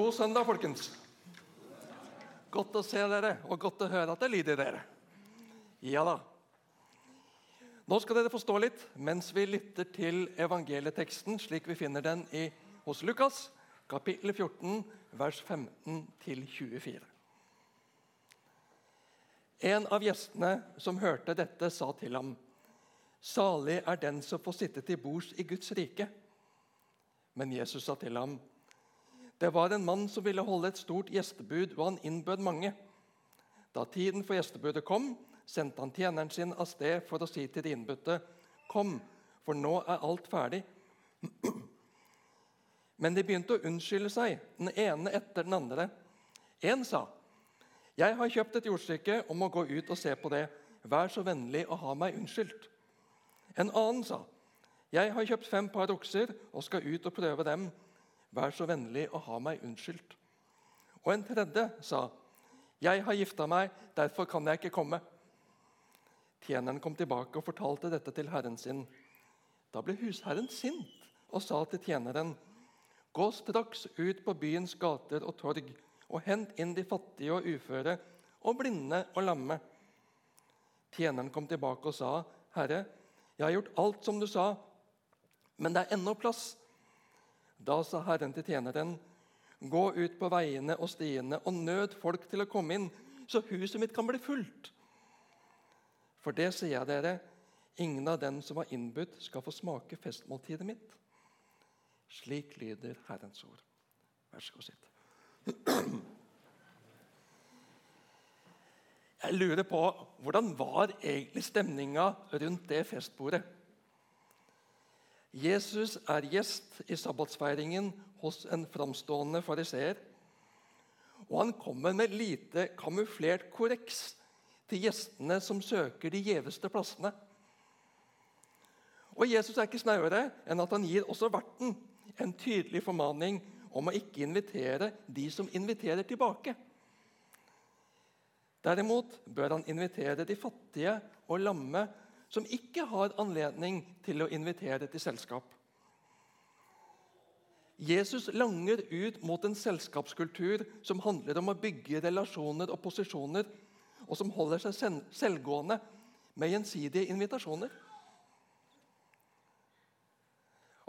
God søndag, folkens. Godt å se dere, og godt å høre at det lyder dere. Ja da. Nå skal dere forstå litt mens vi lytter til evangelieteksten slik vi finner den i, hos Lukas, kapittel 14, vers 15-24. En av gjestene som hørte dette, sa til ham.: Salig er den som får sitte til bords i Guds rike. Men Jesus sa til ham, det var en mann som ville holde et stort gjestebud, og han innbød mange. Da tiden for gjestebudet kom, sendte han tjeneren sin av sted for å si til de innbudte, 'Kom, for nå er alt ferdig.' Men de begynte å unnskylde seg, den ene etter den andre. En sa, 'Jeg har kjøpt et jordstykke og må gå ut og se på det. Vær så vennlig å ha meg unnskyldt.' En annen sa, 'Jeg har kjøpt fem par okser og skal ut og prøve dem.' Vær så vennlig å ha meg unnskyldt. Og en tredje sa, Jeg har gifta meg, derfor kan jeg ikke komme. Tjeneren kom tilbake og fortalte dette til herren sin. Da ble husherren sint og sa til tjeneren, Gå straks ut på byens gater og torg og hent inn de fattige og uføre og blinde og lamme. Tjeneren kom tilbake og sa, Herre, jeg har gjort alt som du sa, men det er ennå plass. Da sa Herren til tjeneren, gå ut på veiene og stiene og nød folk til å komme inn, så huset mitt kan bli fullt. For det sier jeg dere, ingen av dem som var innbudt, skal få smake festmåltidet mitt. Slik lyder Herrens ord. Vær så god, sitt. Jeg lurer på hvordan var egentlig stemninga rundt det festbordet? Jesus er gjest i sabbatsfeiringen hos en framstående fariseer. Og han kommer med lite kamuflert korreks til gjestene som søker de gjeveste plassene. Og Jesus er ikke snauere enn at han gir også verten en tydelig formaning om å ikke invitere de som inviterer tilbake. Derimot bør han invitere de fattige og lamme som ikke har anledning til å invitere til selskap. Jesus langer ut mot en selskapskultur som handler om å bygge relasjoner og posisjoner, og som holder seg selvgående med gjensidige invitasjoner.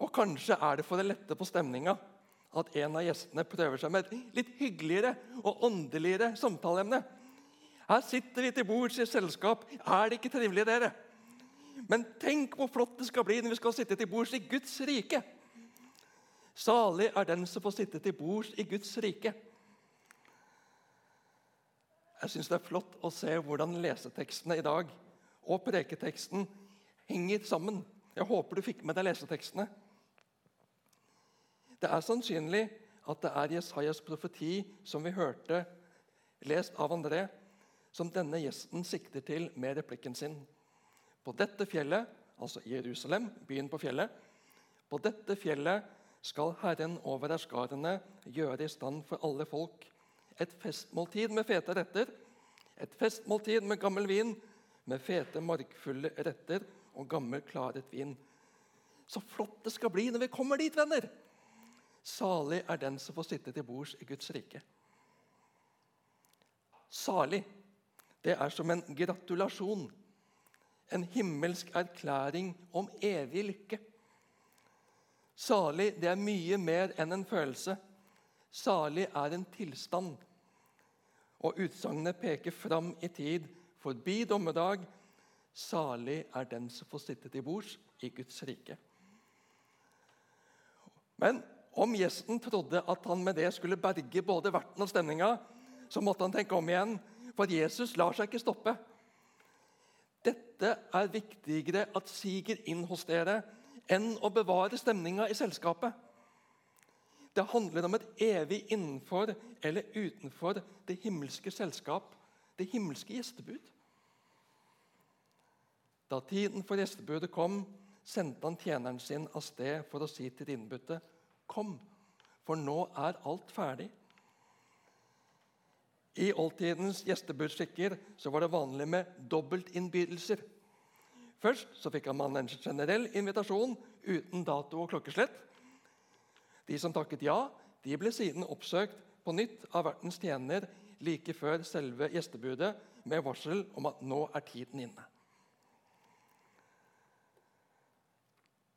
Og Kanskje er det for å lette på stemninga at en av gjestene prøver seg med et litt hyggeligere og åndeligere samtaleemne. Her sitter vi til bords i selskap. Er det ikke trivelig, dere? Men tenk hvor flott det skal bli når vi skal sitte til bords i Guds rike. Salig er den som får sitte til bords i Guds rike. Jeg syns det er flott å se hvordan lesetekstene i dag og preketeksten henger sammen. Jeg håper du fikk med deg lesetekstene. Det er sannsynlig at det er Jesajas profeti som vi hørte lest av André, som denne gjesten sikter til med replikken sin. På dette fjellet, altså Jerusalem, byen på fjellet, på dette fjellet skal Herren over herskarene gjøre i stand for alle folk et festmåltid med fete retter, et festmåltid med gammel vin, med fete, markfulle retter og gammel, klaret vin. Så flott det skal bli når vi kommer dit, venner! Salig er den som får sitte til bords i Guds rike. Salig, det er som en gratulasjon en himmelsk erklæring om evig lykke. Salig det er mye mer enn en følelse. Salig er en tilstand. Og utsagnet peker fram i tid, forbi dommedag. Salig er den som får sitte til bords i Guds rike. Men om gjesten trodde at han med det skulle berge både verten og stemninga, så måtte han tenke om igjen, for Jesus lar seg ikke stoppe. Dette er viktigere at siger inn hos dere enn å bevare stemninga i selskapet. Det handler om et evig innenfor eller utenfor det himmelske selskap, det himmelske gjestebud. Da tiden for gjestebudet kom, sendte han tjeneren sin av sted for å si til de innbudte.: Kom, for nå er alt ferdig. I oldtidens gjestebudsskikker var det vanlig med dobbeltinnbydelser. Først så fikk man en generell invitasjon uten dato og klokkeslett. De som takket ja, De ble siden oppsøkt på nytt av vertens tjener like før selve gjestebudet med varsel om at nå er tiden inne.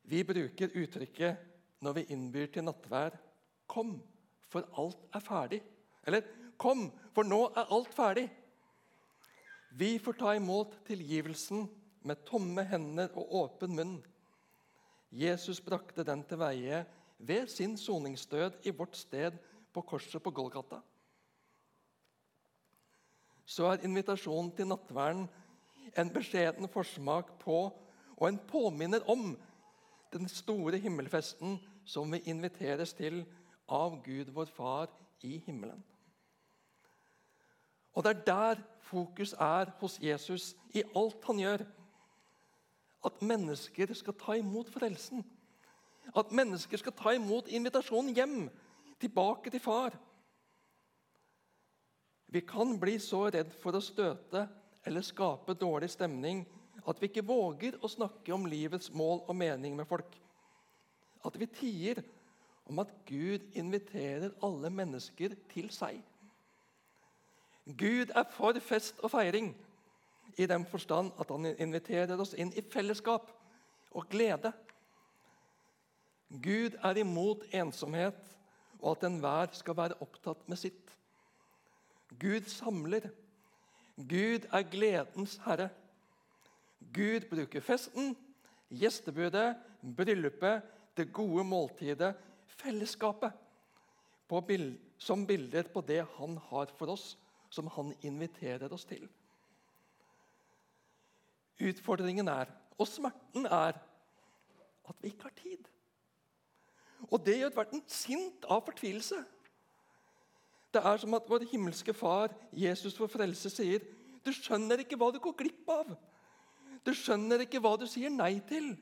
Vi bruker uttrykket når vi innbyr til nattvær 'Kom, for alt er ferdig'. Eller 'Kom, for nå er alt ferdig'. Vi får ta imot tilgivelsen med tomme hender og åpen munn. Jesus brakte den til veie ved sin soningsdød i vårt sted på korset på Golgata. Så er invitasjonen til nattverden en beskjeden forsmak på og en påminner om den store himmelfesten som vi inviteres til av Gud vår Far i himmelen. Og Det er der fokus er hos Jesus i alt han gjør. At mennesker skal ta imot frelsen. At mennesker skal ta imot invitasjonen hjem, tilbake til far. Vi kan bli så redd for å støte eller skape dårlig stemning at vi ikke våger å snakke om livets mål og mening med folk. At vi tier om at Gud inviterer alle mennesker til seg. Gud er for fest og feiring i den forstand at han inviterer oss inn i fellesskap og glede. Gud er imot ensomhet og at enhver skal være opptatt med sitt. Gud samler. Gud er gledens herre. Gud bruker festen, gjestebudet, bryllupet, det gode måltidet, fellesskapet som bilder på det han har for oss, som han inviterer oss til. Utfordringen er, og smerten er, at vi ikke har tid. Og det gjør verden sint av fortvilelse. Det er som at vår himmelske Far, Jesus for frelse, sier du skjønner ikke hva du går glipp av. Du skjønner ikke hva du sier nei til.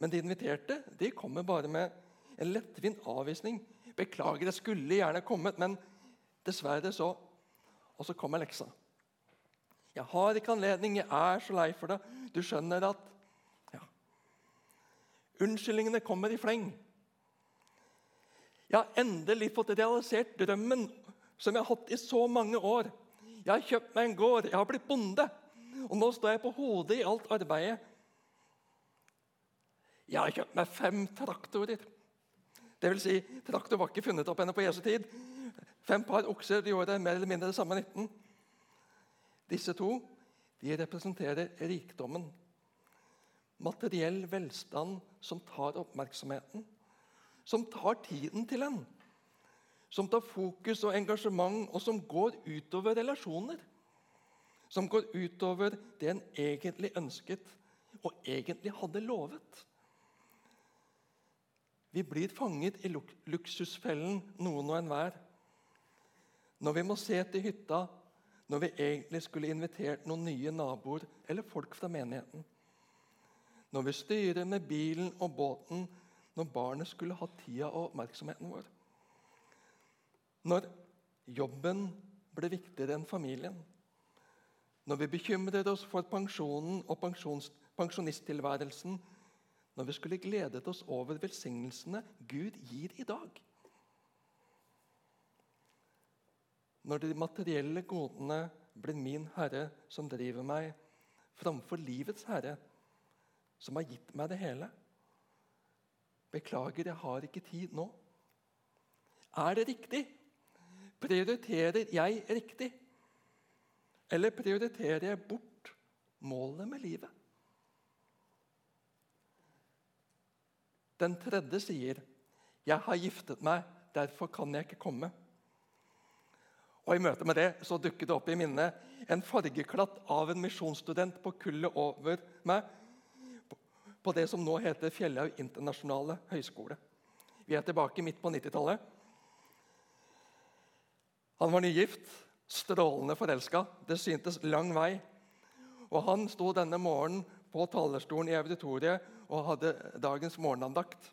Men de inviterte de kommer bare med en lettvint avvisning. 'Beklager, jeg skulle gjerne kommet, men dessverre så' Og så kommer leksa. 'Jeg har ikke anledning, jeg er så lei for det.' Du skjønner at Unnskyldningene kommer i fleng. Jeg har endelig fått realisert drømmen som jeg har hatt i så mange år. Jeg har kjøpt meg en gård, jeg har blitt bonde, og nå står jeg på hodet i alt arbeidet. Jeg har kjøpt meg fem traktorer. Det vil si, traktor var ikke funnet opp ennå på Jesu tid. Fem par okser de gjorde mer eller mindre det samme nytten. Disse to de representerer rikdommen materiell velstand som tar oppmerksomheten, som tar tiden til en, som tar fokus og engasjement, og som går utover relasjoner. Som går utover det en egentlig ønsket og egentlig hadde lovet. Vi blir fanget i luksusfellen, noen og enhver. Når vi må se til hytta når vi egentlig skulle invitert noen nye naboer eller folk fra menigheten når vi styrer med bilen og båten, når barnet skulle ha tida og oppmerksomheten vår. Når jobben ble viktigere enn familien. Når vi bekymrer oss for pensjonen og pensjonisttilværelsen. Når vi skulle gledet oss over velsignelsene Gud gir i dag. Når de materielle godene blir min herre som driver meg, framfor livets herre, som har gitt meg det hele. Beklager, jeg har ikke tid nå. Er det riktig? Prioriterer jeg riktig? Eller prioriterer jeg bort målet med livet? Den tredje sier, 'Jeg har giftet meg, derfor kan jeg ikke komme'. Og I møte med det så dukket det opp i minnet en fargeklatt av en misjonsstudent på kullet over meg på det som nå heter Fjellhaug internasjonale høgskole. Vi er tilbake midt på 90-tallet. Han var nygift, strålende forelska. Det syntes lang vei. Og Han sto denne morgenen på talerstolen i auditoriet og hadde dagens morgenandakt.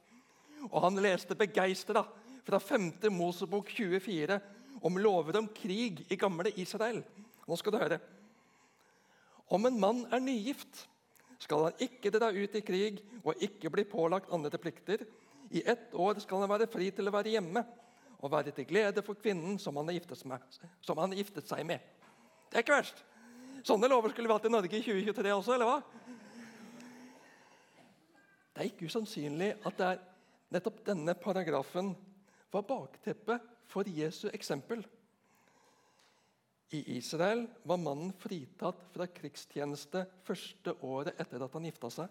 Og Han leste begeistra fra 5. Mosebok 24 om lover om krig i gamle Israel. Nå skal du høre. Om en mann er nygift skal han ikke dra ut i krig og ikke bli pålagt andre plikter. I ett år skal han være fri til å være hjemme og være til glede for kvinnen som han har giftet, giftet seg med. Det er ikke verst. Sånne lover skulle vi hatt i Norge i 2023 også, eller hva? Det er ikke usannsynlig at det er nettopp denne paragrafen var bakteppet for Jesu eksempel. I Israel var mannen fritatt fra krigstjeneste første året etter at han gifta seg.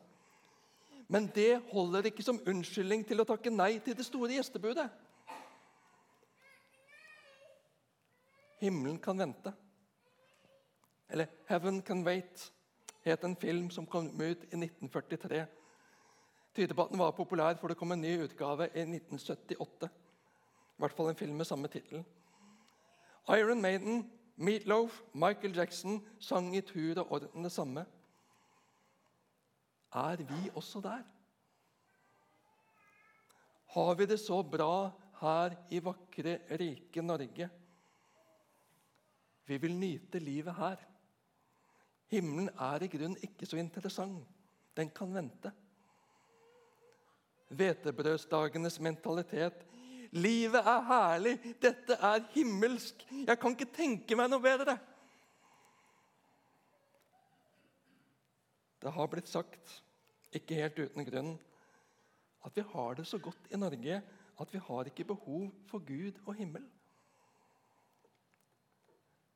Men det holder ikke som unnskyldning til å takke nei til det store gjestebudet. Himmelen kan vente. Eller 'Heaven Can Wait' het en film som kom ut i 1943. Tyder på at den var populær, for det kom en ny utgave i 1978. I hvert fall en film med samme tittel. Iron Maiden, Meatloaf, Michael Jackson sang i tur og orden det samme. Er vi også der? Har vi det så bra her i vakre, rike Norge? Vi vil nyte livet her. Himmelen er i grunnen ikke så interessant. Den kan vente. Hvetebrødsdagenes mentalitet. Livet er herlig, dette er himmelsk. Jeg kan ikke tenke meg noe bedre. Det har blitt sagt, ikke helt uten grunn, at vi har det så godt i Norge at vi har ikke behov for Gud og himmel.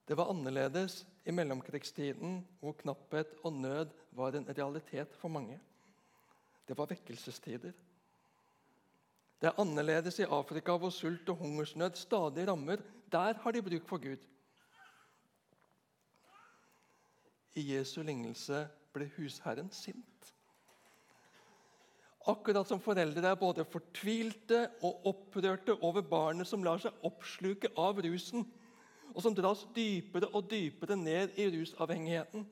Det var annerledes i mellomkrigstiden, hvor knapphet og nød var en realitet for mange. Det var vekkelsestider. Det er annerledes i Afrika, hvor sult og hungersnød stadig rammer. Der har de bruk for Gud. I Jesu lignelse ble husherren sint. Akkurat som foreldre er både fortvilte og opprørte over barnet som lar seg oppsluke av rusen, og som dras dypere og dypere ned i rusavhengigheten.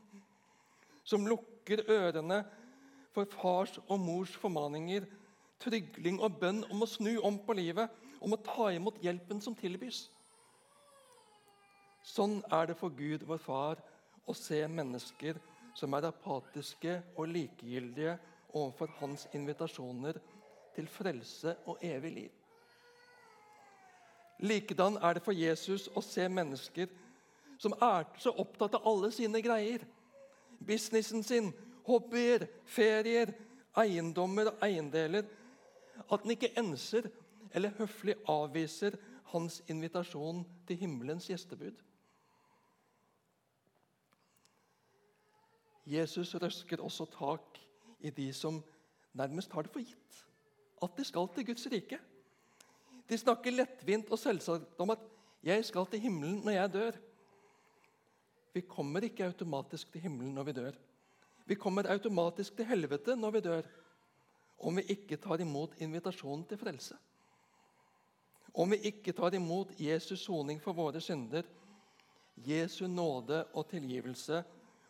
Som lukker ørene for fars og mors formaninger, trygling og bønn om å snu om på livet, om å ta imot hjelpen som tilbys. Sånn er det for Gud, vår Far, å se mennesker som er apatiske og likegyldige overfor hans invitasjoner til frelse og evig liv. Likedan er det for Jesus å se mennesker som er så opptatt av alle sine greier. Businessen sin, hobbyer, ferier, eiendommer og eiendeler. At den ikke enser eller høflig avviser hans invitasjon til himmelens gjestebud. Jesus røsker også tak i de som nærmest har det for gitt at de skal til Guds rike. De snakker lettvint og selvsagt om at 'jeg skal til himmelen når jeg dør'. Vi kommer ikke automatisk til himmelen når vi dør. Vi kommer automatisk til helvete når vi dør, om vi ikke tar imot invitasjonen til frelse. Om vi ikke tar imot Jesus' soning for våre synder, Jesu nåde og tilgivelse,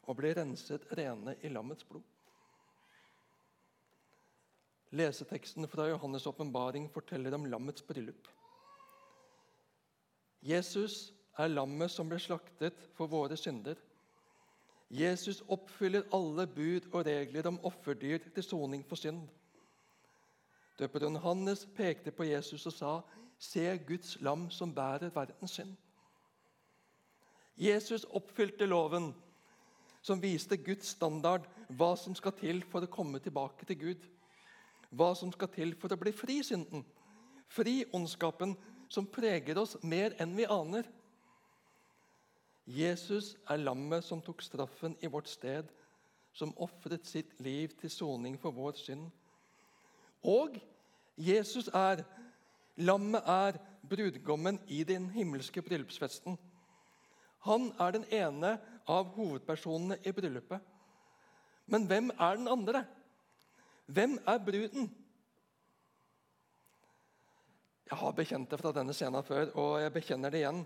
og blir renset rene i lammets blod. Leseteksten fra Johannes' åpenbaring forteller om lammets bryllup. Jesus er lammet som ble slaktet for våre synder. Jesus oppfyller alle bud og regler om offerdyr til soning for synd. Døperen Hannes pekte på Jesus og sa, 'Se Guds lam som bærer verdens synd'. Jesus oppfylte loven, som viste Guds standard, hva som skal til for å komme tilbake til Gud hva som skal til for å bli fri synden. Fri ondskapen som preger oss mer enn vi aner. Jesus er lammet som tok straffen i vårt sted, som ofret sitt liv til soning for vår synd. Og Jesus er, lammet er, brudgommen i den himmelske bryllupsfesten. Han er den ene av hovedpersonene i bryllupet. Men hvem er den andre? Hvem er bruden? Jeg har bekjent det fra denne scenen før, og jeg bekjenner det igjen.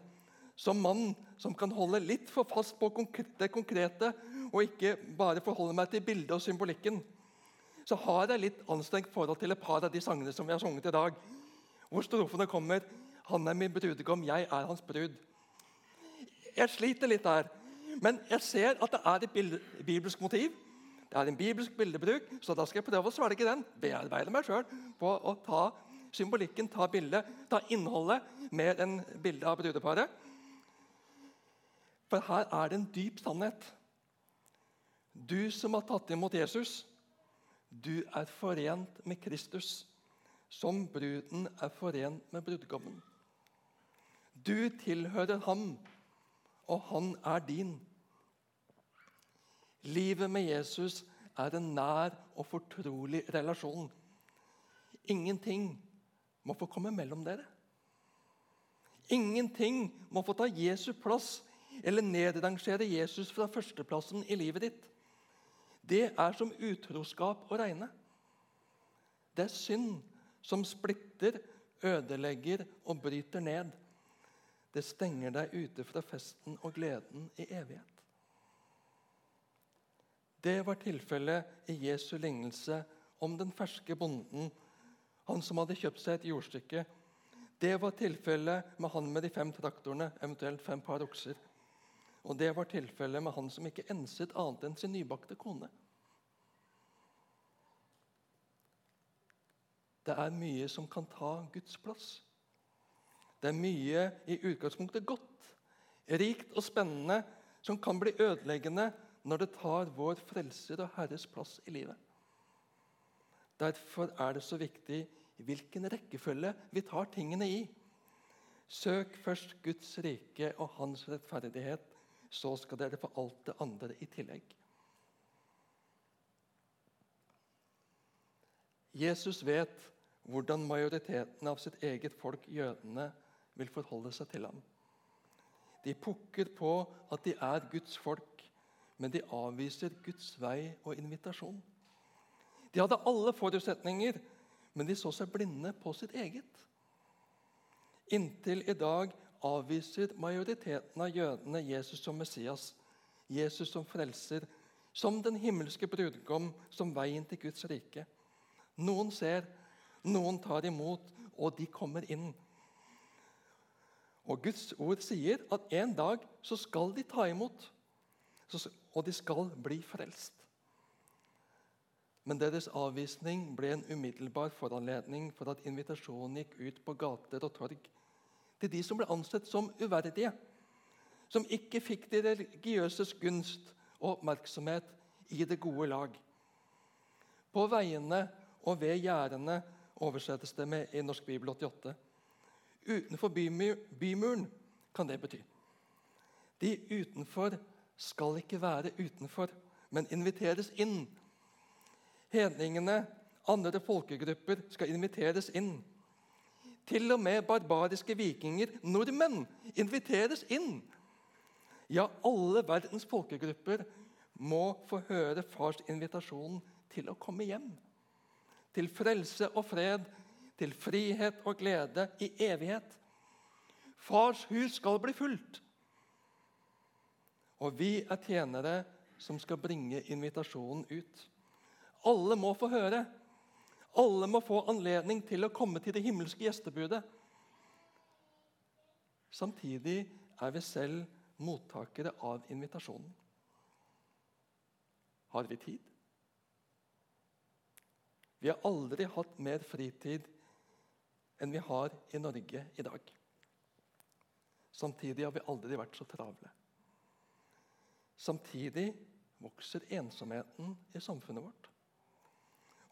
Som mann som kan holde litt for fast på det konkrete og ikke bare forholde meg til bildet og symbolikken, så har jeg litt anstrengt forhold til et par av de sangene som vi har sunget i dag. Hvor strofene kommer 'Han er min brudgom, jeg er hans brud'. Jeg sliter litt der, men jeg ser at det er et bibelsk motiv. Det er en bibelsk bildebruk, så da skal jeg prøve å svelge den. Bearbeide meg sjøl på å ta symbolikken, ta bildet, ta innholdet mer enn bildet av brudeparet. For her er det en dyp sannhet. Du som har tatt imot Jesus, du er forent med Kristus, som bruden er forent med brudgommen. Du tilhører ham, og han er din. Livet med Jesus er en nær og fortrolig relasjon. Ingenting må få komme mellom dere. Ingenting må få ta Jesu plass eller nedrangere Jesus fra førsteplassen i livet ditt. Det er som utroskap å regne. Det er synd som splitter, ødelegger og bryter ned. Det stenger deg ute fra festen og gleden i evighet. Det var tilfellet i Jesu lignelse om den ferske bonden, han som hadde kjøpt seg et jordstykke. Det var tilfellet med han med de fem traktorene, eventuelt fem par okser. Og det var tilfellet med han som ikke enset annet enn sin nybakte kone. Det er mye som kan ta Guds plass. Det er mye i utgangspunktet godt, rikt og spennende som kan bli ødeleggende når det tar vår Frelser og Herres plass i livet. Derfor er det så viktig hvilken rekkefølge vi tar tingene i. Søk først Guds rike og hans rettferdighet, så skal dere få alt det andre i tillegg. Jesus vet hvordan majoriteten av sitt eget folk, jødene, vil forholde seg til ham. De pukker på at de er Guds folk, men de avviser Guds vei og invitasjon. De hadde alle forutsetninger, men de så seg blinde på sitt eget. Inntil i dag avviser majoriteten av jødene Jesus som Messias, Jesus som frelser, som den himmelske brudgom, som veien til Guds rike. Noen ser, noen tar imot, og de kommer inn. Og Guds ord sier at en dag så skal de ta imot og de skal bli frelst. Men deres avvisning ble en umiddelbar foranledning for at invitasjonen gikk ut på gater og torg til de som ble ansett som uverdige, som ikke fikk de religiøses gunst og oppmerksomhet i det gode lag. På veiene og ved gjerdene oversettes det med i Norsk bibel 88. Utenfor bymuren kan det bety. De utenfor skal ikke være utenfor, men inviteres inn. Hedningene, andre folkegrupper, skal inviteres inn. Til og med barbariske vikinger, nordmenn, inviteres inn. Ja, alle verdens folkegrupper må få høre fars invitasjon til å komme hjem. Til frelse og fred, til frihet og glede i evighet. Fars hus skal bli fullt. Og vi er tjenere som skal bringe invitasjonen ut. Alle må få høre. Alle må få anledning til å komme til det himmelske gjestebudet. Samtidig er vi selv mottakere av invitasjonen. Har vi tid? Vi har aldri hatt mer fritid enn vi har i Norge i dag. Samtidig har vi aldri vært så travle. Samtidig vokser ensomheten i samfunnet vårt.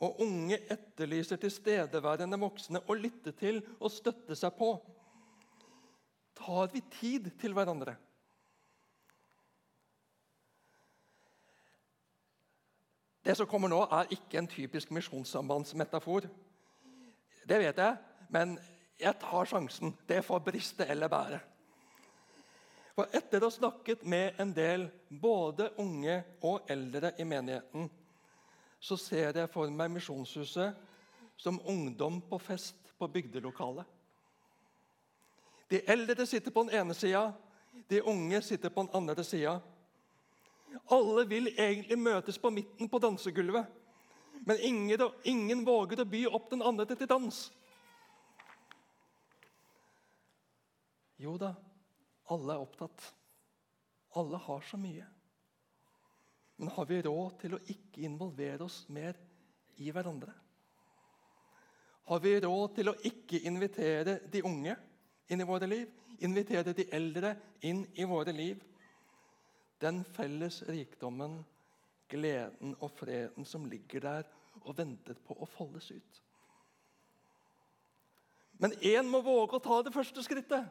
Og unge etterlyser tilstedeværende voksne å lytte til og støtte seg på. Tar vi tid til hverandre? Det som kommer nå, er ikke en typisk misjonssambandsmetafor. Det vet jeg, men jeg tar sjansen. Det får briste eller bære. For etter å ha snakket med en del både unge og eldre i menigheten, så ser jeg for meg Misjonshuset som ungdom på fest på bygdelokalet. De eldre sitter på den ene sida, de unge sitter på den andre sida. Alle vil egentlig møtes på midten på dansegulvet, men ingen, ingen våger å by opp den andre til dans. Jo da, alle er opptatt. Alle har så mye. Men har vi råd til å ikke involvere oss mer i hverandre? Har vi råd til å ikke invitere de unge inn i våre liv? Invitere de eldre inn i våre liv? Den felles rikdommen, gleden og freden som ligger der og venter på å foldes ut. Men én må våge å ta det første skrittet.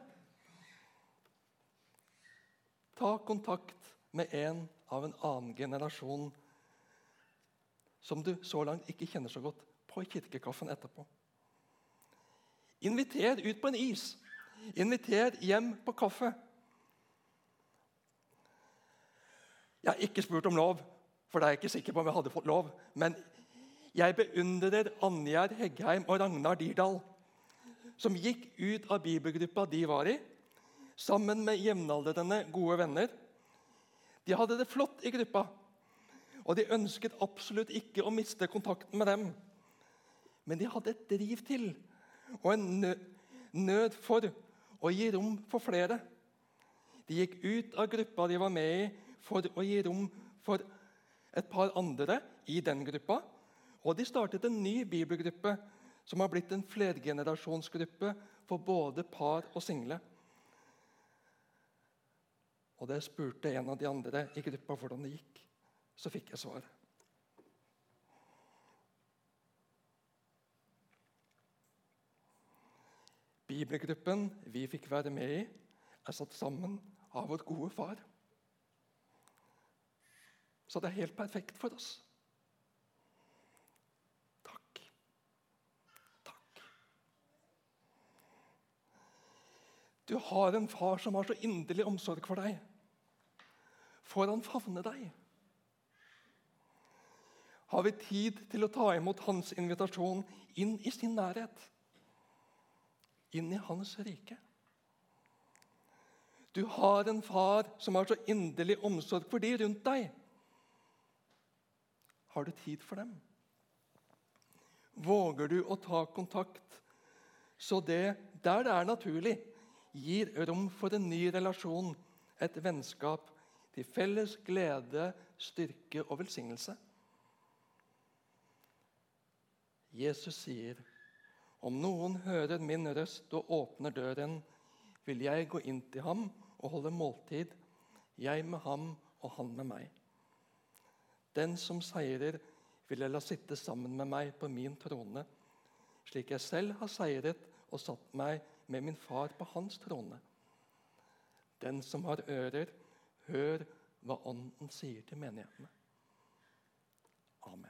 Ta kontakt med en av en annen generasjon som du så langt ikke kjenner så godt, på kirkekaffen etterpå. Inviter ut på en is. Inviter hjem på kaffe. Jeg har ikke spurt om lov, for det er jeg ikke sikker på om jeg hadde fått lov. Men jeg beundrer Anjar Heggheim og Ragnar Dirdal, som gikk ut av bibelgruppa de var i, sammen med jevnaldrende, gode venner. De hadde det flott i gruppa, og de ønsket absolutt ikke å miste kontakten med dem. Men de hadde et driv til og en nød for å gi rom for flere. De gikk ut av gruppa de var med i, for å gi rom for et par andre i den gruppa. Og de startet en ny bibelgruppe som har blitt en flergenerasjonsgruppe for både par og single. Og jeg spurte en av de andre i gruppa hvordan det gikk, så fikk jeg svar. Bibelgruppen vi fikk være med i, er satt sammen av vår gode far. Så det er helt perfekt for oss. Takk. Takk. Du har en far som har så inderlig omsorg for deg. Får han favne deg? Har vi tid til å ta imot hans invitasjon inn i sin nærhet? inn i hans rike. Du har en far som har så inderlig omsorg for de rundt deg. Har du tid for dem? Våger du å ta kontakt, så det, der det er naturlig, gir rom for en ny relasjon, et vennskap, til felles glede, styrke og velsignelse? Jesus sier om noen hører min røst og åpner døren, vil jeg gå inn til ham og holde måltid, jeg med ham og han med meg. Den som seirer, vil jeg la sitte sammen med meg på min trone, slik jeg selv har seiret og satt meg med min far på hans trone. Den som har ører, hør hva Ånden sier til menighetene. Amen.